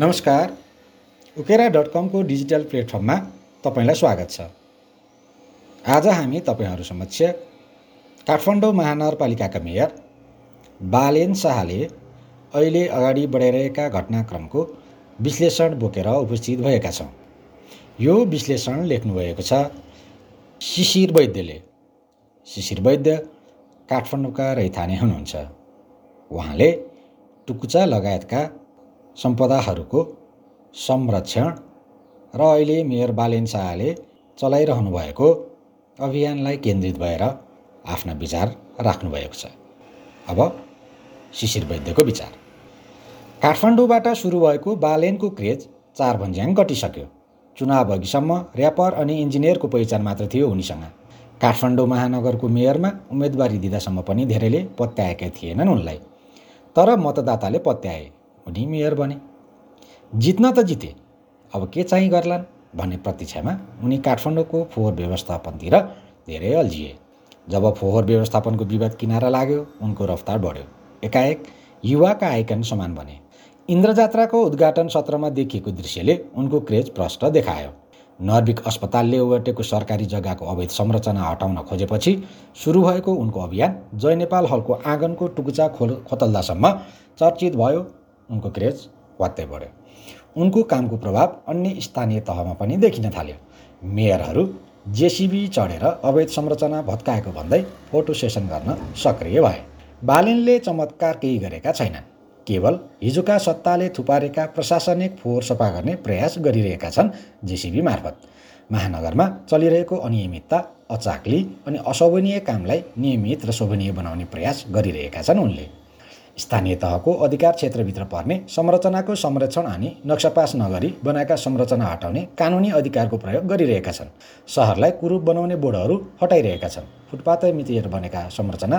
नमस्कार। उकेरा dot कमको digital प्लेटफर्ममा तपाईँलाई स्वागत छ। आज हामी तपाईँहरू समक्ष काठमाडौँ महानगरपालिकाका मेयर बालेन शाहले अहिले अगाडि बढाइरहेका घटनाक्रमको विश्लेषण बोकेर उपस्थित भएका छौँ। यो विश्लेषण लेख्नुभएको छ शिशिर वैद्यले। शिशिर वैद्य काठमाडौँका रैथाने हुनुहुन्छ। उहाँले टुकुचा लगायतका सम्पदाहरूको संरक्षण र अहिले मेयर बालेन शाहले चलाइरहनु भएको अभियानलाई केन्द्रित भएर आफ्ना विचार राख्नुभएको छ। अब शिशिर वैद्यको विचार। काठमाडौँबाट सुरु भएको बालेनको क्रेज चार भन्ज्याङ घटिसक्यो। चुनाव अघिसम्म ऱ्यापर अनि इन्जिनियरको पहिचान मात्र थियो उनीसँग। काठमाडौँ महानगरको मेयरमा उम्मेदवारी दिँदासम्म पनि धेरैले पत्याएका थिएनन् उनलाई। तर मतदाताले पत्याए। उनी मेयर बने जित्न त जिते अब के चाहिँ गर्लान् भन्ने प्रतीक्षामा उनी काठमाडौँको फोहोर व्यवस्थापनतिर धेरै अल्झिए। जब फोहोर व्यवस्थापनको विवाद किनारा लाग्यो उनको रफ्तार बढ्यो। एकाएक युवाका आइकन समान बने। इन्द्रजात्राको उद्घाटन सत्रमा देखिएको दृश्यले उनको क्रेज प्रष्ट देखायो। नर्विक अस्पतालले ओगटेको सरकारी जग्गाको अवैध संरचना हटाउन खोजेपछि सुरु भएको उनको अभियान जय नेपाल हलको आँगनको टुकुचा खोल खोतल्दासम्म चर्चित भयो। उनको क्रेज वात्तै बढ्यो उनको कामको प्रभाव अन्य स्थानीय तहमा पनि देखिन थाल्यो। मेयरहरू जेसिबी चढेर अवैध संरचना भत्काएको भन्दै फोटो सेसन गर्न सक्रिय भए। बालेनले चमत्कार केही गरेका छैनन्। केवल हिजोका सत्ताले थुपारेका प्रशासनिक फोहोर सफा गर्ने प्रयास गरिरहेका छन् जेसिबी मार्फत। महानगरमा चलिरहेको अनियमितता अचाक्ली अनि अशोभनीय कामलाई नियमित र शोभनीय बनाउने प्रयास गरिरहेका छन् उनले। स्थानीय तहको अधिकार क्षेत्रभित्र पर्ने संरचनाको संरक्षण अनि नक्सापास नगरी बनाएका संरचना हटाउने कानुनी अधिकारको प्रयोग गरिरहेका छन्। सहरलाई कुरूप बनाउने बोर्डहरू हटाइरहेका छन्। फुटपातै मितिएर बनेका संरचना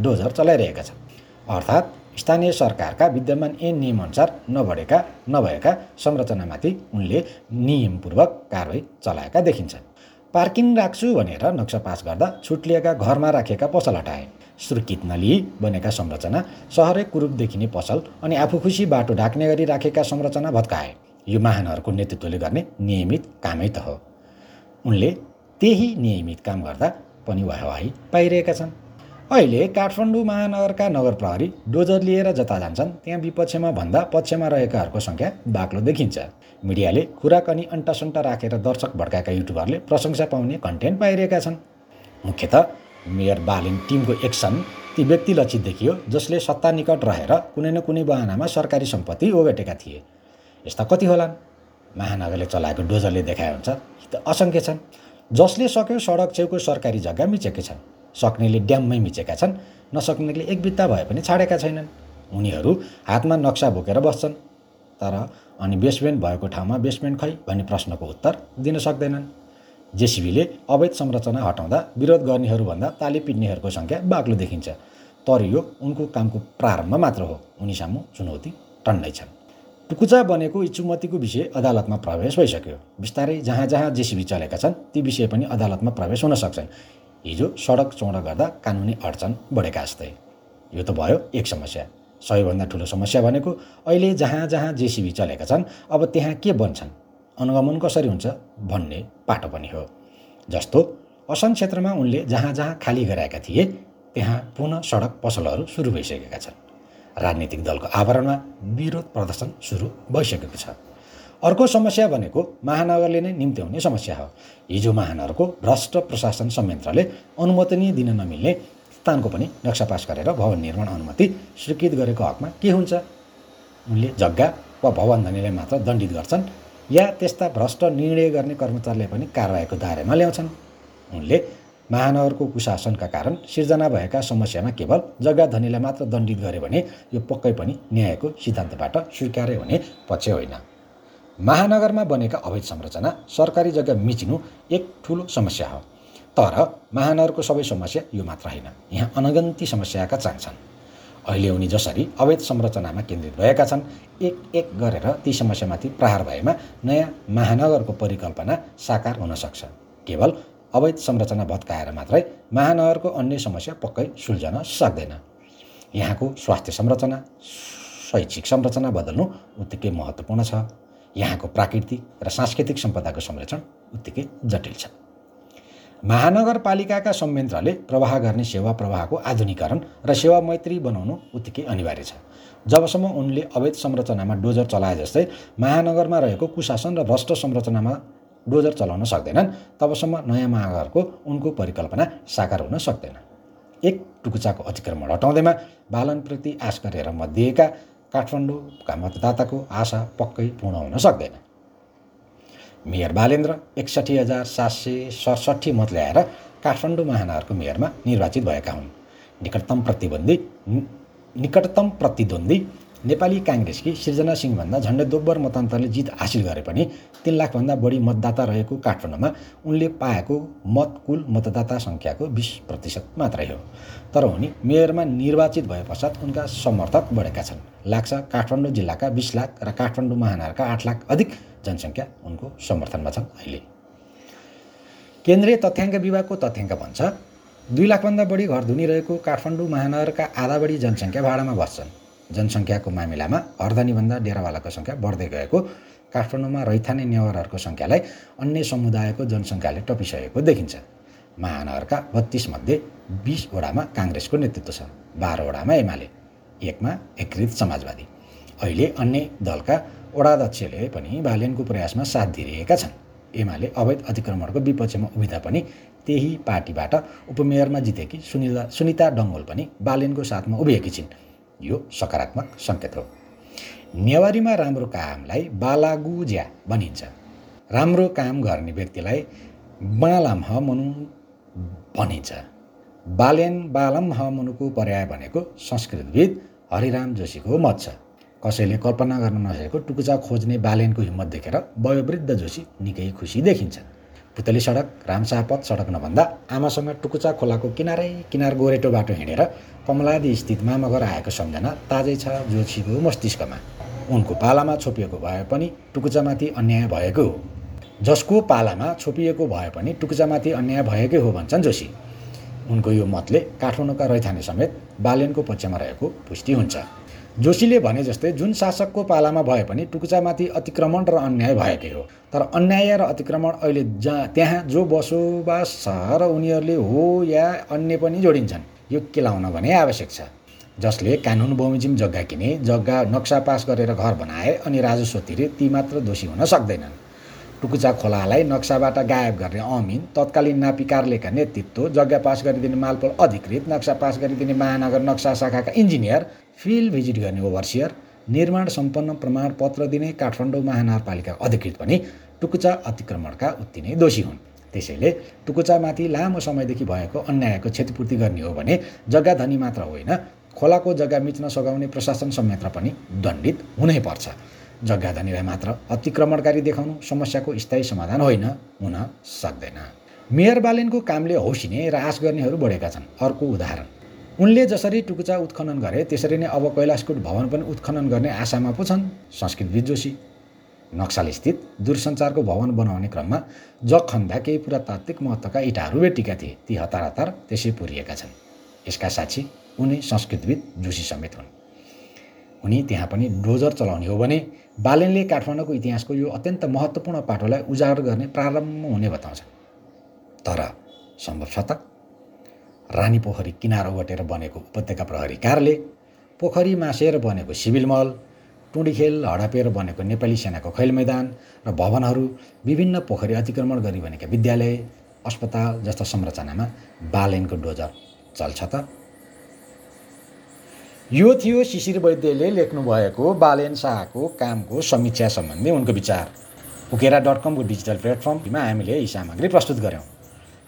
डोजर चलाइरहेका छन्। अर्थात् स्थानीय सरकारका विद्यमान ऐन नियमअनुसार नबढेका नभएका संरचनामाथि उनले नियमपूर्वक कारवाही चलाएका देखिन्छन्। पार्किङ राख्छु भनेर नक्सा पास गर्दा छुट लिएका घरमा राखेका पसल हटाए सुर्कित नलिई बनेका संरचना सहरै कुरूप देखिने पसल अनि आफू खुसी बाटो ढाक्ने गरी राखेका संरचना भत्काए। यो महानहरूको नेतृत्वले गर्ने नियमित कामै त हो। उनले त्यही नियमित काम गर्दा पनि वाहवाही पाइरहेका छन्। अहिले काठमाडौँ महानगरका नगर प्रहरी डोजर लिएर जता जान्छन् त्यहाँ विपक्षमा भन्दा पक्षमा रहेकाहरूको सङ्ख्या बाक्लो देखिन्छ। मिडियाले खुराक अनि अन्टासन्टा राखेर दर्शक भड्काएका युट्युबरले प्रशंसा पाउने कन्टेन्ट पाइरहेका छन्। मुख्यत मेयर बालिन टिमको एक्सन ती व्यक्ति लक्षित देखियो जसले सत्ता निकट रहेर कुनै न कुनै बहानामा सरकारी सम्पत्ति ओगटेका थिए। यस्ता कति होलान्? महानगरले चलाएको डोजरले देखाए हुन्छ त असङ्ख्य छन्। जसले सक्यो सडक छेउको सरकारी जग्गा मिचेकै छन्। सक्नेले ड्याममै मिचेका छन् नसक्नेले एक बित्ता भए पनि छाडेका छैनन्। उनीहरू हातमा नक्सा बोकेर बस्छन्। तर अनि बेसमेन्ट भएको ठाउँमा बेसमेन्ट खै भन्ने प्रश्नको उत्तर दिन सक्दैनन्। जेसिबीले अवैध संरचना हटाउँदा विरोध गर्नेहरूभन्दा ताली पिट्नेहरूको सङ्ख्या बाक्लो देखिन्छ। तर यो उनको कामको प्रारम्भ मात्र हो उनी सामु चुनौती टन्नै छन्। टुकुचा बनेको इचुमतीको विषय अदालतमा प्रवेश भइसक्यो। बिस्तारै जहाँ जहाँ जेसिबी चलेका छन् ती विषय पनि अदालतमा प्रवेश हुन सक्छन्। हिजो सडक चौडा गर्दा कानुनी अडचन बढेका जस्तै। यो त भयो एक समस्या। सबैभन्दा ठुलो समस्या भनेको अहिले जहाँ जहाँ जेसिबी चलेका छन् अब त्यहाँ के बन्छन्? अनुगमन कसरी हुन्छ भन्ने पाटो पनि हो। जस्तो असन क्षेत्रमा उनले जहाँ जहाँ खाली गराएका थिए त्यहाँ पुनः सडक पसलहरू सुरु भइसकेका छन्। राजनीतिक दलको आवरणमा विरोध प्रदर्शन सुरु भइसकेको छ। अर्को समस्या भनेको महानगरले नै निम्त्याउने समस्या हो। हिजो महानगरको भ्रष्ट प्रशासन संयन्त्रले अनुमति दिन नमिल्ने स्थानको पनि नक्सा पास गरेर भवन निर्माण अनुमति स्वीकृत गरेको हकमा के हुन्छ? उनले जग्गा वा भवन धनीलाई मात्र दण्डित गर्छन्। या त्यस्ता भ्रष्ट निर्णय गर्ने कर्मचारीले पनि कारवाहीको दायरामा ल्याउँछन्। उनले महानगरको कुशासनका कारण सिर्जना भएका समस्यामा केवल जग्गा धनीलाई मात्र दण्डित गरे भने यो पक्कै पनि न्यायको सिद्धान्तबाट स्वीकार्य हुने पक्ष होइन। महानगरमा बनेका अवैध संरचना सरकारी जग्गा मिचिनु एक ठुलो समस्या हो। तर महानगरको सबै समस्या यो मात्र होइन। यहाँ अनगन्ती समस्याका चाहन्छन् अहिले उनी जसरी अवैध संरचनामा केन्द्रित भएका छन् एक एक गरेर ती समस्यामाथि प्रहार भएमा नयाँ महानगरको परिकल्पना साकार हुन सक्छ। केवल अवैध संरचना भत्काएर मात्रै महानगरको अन्य समस्या पक्कै सुल्झन सक्दैन। यहाँको स्वास्थ्य संरचना शैक्षिक संरचना बदल्नु उत्तिकै महत्त्वपूर्ण छ। यहाँको प्राकृतिक र सांस्कृतिक सम्पदाको संरक्षण उत्तिकै जटिल छ। महानगरपालिकाका संयन्त्रले प्रवाह गर्ने सेवा प्रवाहको आधुनिकरण र सेवा मैत्री बनाउनु उत्तिकै अनिवार्य छ। जबसम्म उनले अवैध संरचनामा डोजर चलाए जस्तै महानगरमा रहेको कुशासन र भ्रष्ट संरचनामा डोजर चलाउन सक्दैनन् तबसम्म नयाँ महानगरको उनको परिकल्पना साकार हुन सक्दैन। एक टुकुचाको अतिक्रमण हटाउँदैमा बालनप्रति आश गरेर मध्येका काठमाडौँका मतदाताको आशा पक्कै पूर्ण हुन सक्दैन। मेयर बालेन्द्र एकसठी हजार सात सय सडसठी मत ल्याएर काठमाडौँ महानगरको मेयरमा निर्वाचित भएका हुन्। निकटतम प्रतिबन्धी निकटतम प्रतिद्वन्दी नेपाली काङ्ग्रेसकी सृजना सिंहभन्दा झन्डै दोब्बर मतान्तरले जित हासिल गरे पनि तिन लाखभन्दा बढी मतदाता रहेको काठमाडौँमा उनले पाएको मत कुल मतदाता सङ्ख्याको बिस प्रतिशत मात्रै हो। तर उनी मेयरमा निर्वाचित भए पश्चात उनका समर्थक बढेका छन्। लाग्छ काठमाडौँ जिल्लाका बिस लाख र काठमाडौँ महानगरका आठ लाख अधिक जनसङ्ख्या उनको समर्थनमा छन् अहिले। केन्द्रीय तथ्याङ्क विभागको तथ्याङ्क भन्छ दुई लाखभन्दा बढी घर धुनी रहेको काठमाडौँ महानगरका आधा बढी जनसङ्ख्या भाडामा बस्छन्। जनसङ्ख्याको मामिलामा हर्दनीभन्दा डेरावालाको सङ्ख्या बढ्दै गएको। काठमाडौँमा रैथाने नेवारहरूको सङ्ख्यालाई अन्य समुदायको जनसङ्ख्याले टपिसकेको देखिन्छ। महानगरका बत्तिसमध्ये बिसवटामा काङ्ग्रेसको नेतृत्व छ बाह्रवटामा एमाले एकमा एकीकृत समाजवादी। अहिले अन्य दलका वडाध्यक्षले पनि बालेनको प्रयासमा साथ दिइरहेका छन्। एमाले अवैध अतिक्रमणको विपक्षमा उभिँदा पनि त्यही पार्टीबाट उपमेयरमा जितेकी सुनिता सुनिता डङ्गोल पनि बालेनको साथमा उभिएकी छिन्। यो सकारात्मक सङ्केत हो। नेवारीमा राम्रो कामलाई बालागुज्या भनिन्छ। राम्रो काम गर्ने व्यक्तिलाई बालाम मनु भनिन्छ। बालेन बालम मनुको पर्याय भनेको संस्कृतविद हरिराम जोशीको मत छ। कसैले कल्पना गर्न नसकेको टुकुचा खोज्ने बालेनको हिम्मत देखेर वयोवृद्ध जोशी निकै खुसी देखिन्छ पुतली सडक रामसापत सडक नभन्दा आमासँग टुकुचा खोलाको किनारै किनार गोरेटो बाटो हिँडेर कमलादी स्थित मामगर आएको सम्झना ताजै छ जोशीको मस्तिष्कमा। उनको पालामा छोपिएको भए पनि टुकुचामाथि अन्याय भएको हो। जसको पालामा छोपिएको भए पनि टुकुचामाथि अन्याय भएकै हो भन्छन् जोशी। उनको यो मतले काठमाडौँका रैथाने समेत बालेनको पक्षमा रहेको पुष्टि हुन्छ। जोशीले भने जस्तै जुन शासकको पालामा भए पनि टुकुचामाथि अतिक्रमण र अन्याय भएकै हो। तर अन्याय र अतिक्रमण अहिले जहाँ त्यहाँ जो बसोबास छ र उनीहरूले हो या अन्य पनि जोडिन्छन् यो के लाउन भने आवश्यक छ। जसले कानुन बमोजिम जग्गा किने जग्गा नक्सा पास गरेर घर बनाए अनि राजस्व तिरे ती मात्र दोषी हुन सक्दैनन्। टुकुचा खोलालाई नक्साबाट गायब गर्ने अमिन तत्कालीन नापी कार्यालयका नेतृत्व जग्गा पास गरिदिने मालपोल अधिकृत नक्सा पास गरिदिने महानगर नक्सा शाखाका इन्जिनियर फिल्ड भिजिट गर्ने ओभरसियर निर्माण सम्पन्न प्रमाणपत्र दिने काठमाडौँ महानगरपालिका अधिकृत पनि टुकुचा अतिक्रमणका उत्ति नै दोषी हुन्। त्यसैले टुकुचामाथि लामो समयदेखि भएको अन्यायको क्षतिपूर्ति गर्ने हो भने जग्गा धनी मात्र होइन खोलाको जग्गा मिच्न सघाउने प्रशासन संयन्त्र पनि दण्डित हुनै पर्छ। जग्गा धनीलाई मात्र अतिक्रमणकारी देखाउनु समस्याको स्थायी समाधान होइन हुन सक्दैन। मेयर बालेनको कामले हौसिने र आश गर्नेहरू बढेका छन्। अर्को उदाहरण। उनले जसरी टुकुचा उत्खनन गरे त्यसरी नै अब कैलाशकुट भवन पनि उत्खनन गर्ने आशामा पो छन् संस्कृत जोशी। नक्साल स्थित दूरसञ्चारको भवन बनाउने क्रममा जग खन्दा केही पुरातात्विक महत्त्वका इँटाहरू भेटिएका थिए ती हतार हतार त्यसै पुरिएका छन्। यसका साक्षी उनी संस्कृतविद जोशी समेत हुन्। उनी त्यहाँ पनि डोजर चलाउने हो भने बालेनले काठमाडौँको इतिहासको यो अत्यन्त महत्त्वपूर्ण पाटोलाई उजागर गर्ने प्रारम्भ हुने बताउँछन्। तर सम्भव छ त रानी पोखरी किनार ओगटेर बनेको उपत्यका प्रहरी कार्यालय पोखरी मासेर बनेको सिभिल मल टुँडीखेल हडपेर बनेको नेपाली सेनाको खैल मैदान र भवनहरू विभिन्न पोखरी अतिक्रमण गरी बनेका विद्यालय अस्पताल जस्ता संरचनामा बालेनको डोजर चल्छ त। यो थियो शिशिर वैद्यले लेख्नुभएको बालेन शाहको कामको समीक्षा सम्बन्धी उनको विचार। उकेरा डट कमको डिजिटल प्लेटफर्ममा हामीले यी सामग्री प्रस्तुत गऱ्यौँ।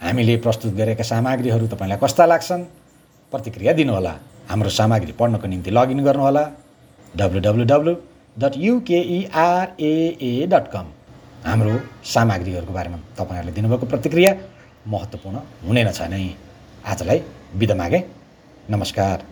हामीले प्रस्तुत गरेका सामग्रीहरू तपाईँलाई कस्ता लाग्छन्? प्रतिक्रिया दिनुहोला। हाम्रो सामग्री पढ्नको निम्ति लगइन गर्नुहोला। डब्लु डब्लु डब्लु डट युकेइआरएए डट कम हाम्रो सामग्रीहरूको बारेमा तपाईँहरूले दिनुभएको प्रतिक्रिया महत्त्वपूर्ण हुने नै छ नै। आजलाई बिदा मागेँ। नमस्कार।